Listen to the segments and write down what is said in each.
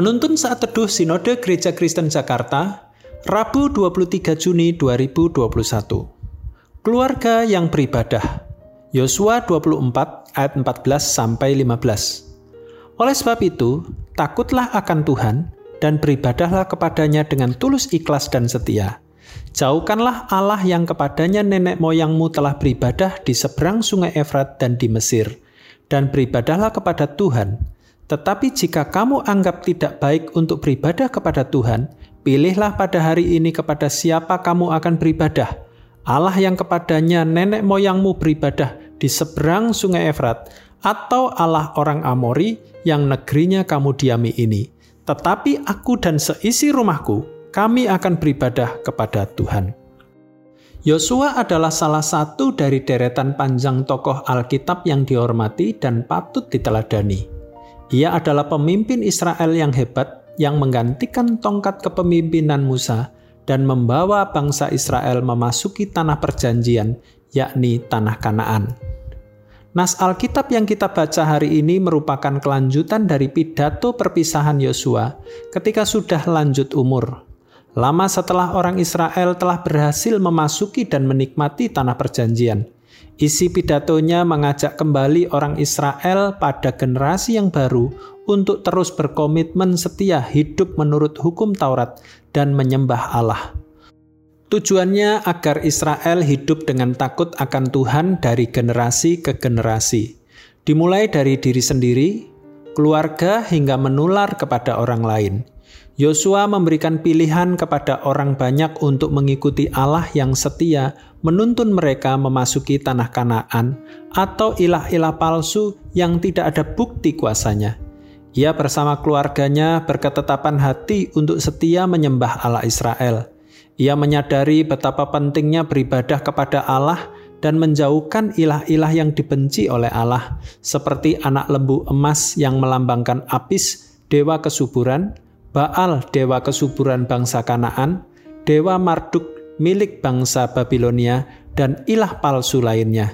Penuntun saat teduh Sinode Gereja Kristen Jakarta, Rabu 23 Juni 2021. Keluarga yang beribadah. Yosua 24 ayat 14 sampai 15. Oleh sebab itu, takutlah akan Tuhan dan beribadahlah kepadanya dengan tulus ikhlas dan setia. Jauhkanlah Allah yang kepadanya nenek moyangmu telah beribadah di seberang sungai Efrat dan di Mesir, dan beribadahlah kepada Tuhan, tetapi jika kamu anggap tidak baik untuk beribadah kepada Tuhan, pilihlah pada hari ini kepada siapa kamu akan beribadah. Allah yang kepadanya nenek moyangmu beribadah di seberang sungai Efrat, atau Allah orang Amori yang negerinya kamu diami ini. Tetapi aku dan seisi rumahku, kami akan beribadah kepada Tuhan. Yosua adalah salah satu dari deretan panjang tokoh Alkitab yang dihormati dan patut diteladani. Ia adalah pemimpin Israel yang hebat yang menggantikan tongkat kepemimpinan Musa dan membawa bangsa Israel memasuki tanah perjanjian, yakni tanah Kanaan. Nas Alkitab yang kita baca hari ini merupakan kelanjutan dari pidato perpisahan Yosua ketika sudah lanjut umur. Lama setelah orang Israel telah berhasil memasuki dan menikmati tanah perjanjian, Isi pidatonya mengajak kembali orang Israel pada generasi yang baru untuk terus berkomitmen setia hidup menurut hukum Taurat dan menyembah Allah. Tujuannya agar Israel hidup dengan takut akan Tuhan dari generasi ke generasi, dimulai dari diri sendiri, keluarga, hingga menular kepada orang lain. Yosua memberikan pilihan kepada orang banyak untuk mengikuti Allah yang setia, menuntun mereka memasuki tanah Kanaan, atau ilah-ilah palsu yang tidak ada bukti kuasanya. Ia bersama keluarganya berketetapan hati untuk setia menyembah Allah Israel. Ia menyadari betapa pentingnya beribadah kepada Allah dan menjauhkan ilah-ilah yang dibenci oleh Allah, seperti anak lembu emas yang melambangkan Apis, dewa kesuburan, Baal dewa kesuburan bangsa Kanaan, dewa Marduk milik bangsa Babilonia, dan ilah palsu lainnya.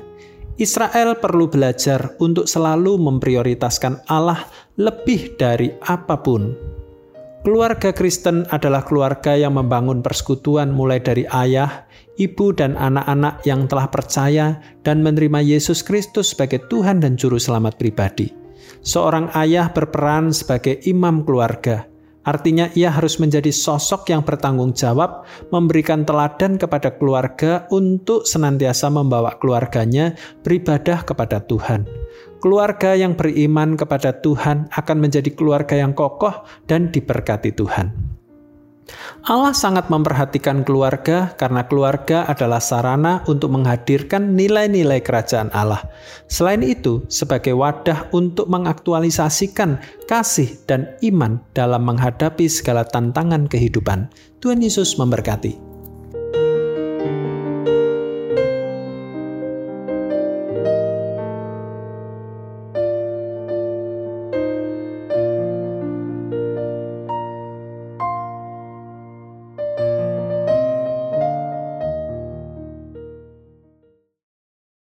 Israel perlu belajar untuk selalu memprioritaskan Allah lebih dari apa pun. Keluarga Kristen adalah keluarga yang membangun persekutuan mulai dari ayah, ibu, dan anak-anak yang telah percaya dan menerima Yesus Kristus sebagai Tuhan dan Juru Selamat pribadi. Seorang ayah berperan sebagai imam keluarga, Artinya ia harus menjadi sosok yang bertanggung jawab, memberikan teladan kepada keluarga untuk senantiasa membawa keluarganya beribadah kepada Tuhan. Keluarga yang beriman kepada Tuhan akan menjadi keluarga yang kokoh dan diberkati Tuhan. Allah sangat memperhatikan keluarga karena keluarga adalah sarana untuk menghadirkan nilai-nilai kerajaan Allah. Selain itu, sebagai wadah untuk mengaktualisasikan kasih dan iman dalam menghadapi segala tantangan kehidupan. Tuhan Yesus memberkati.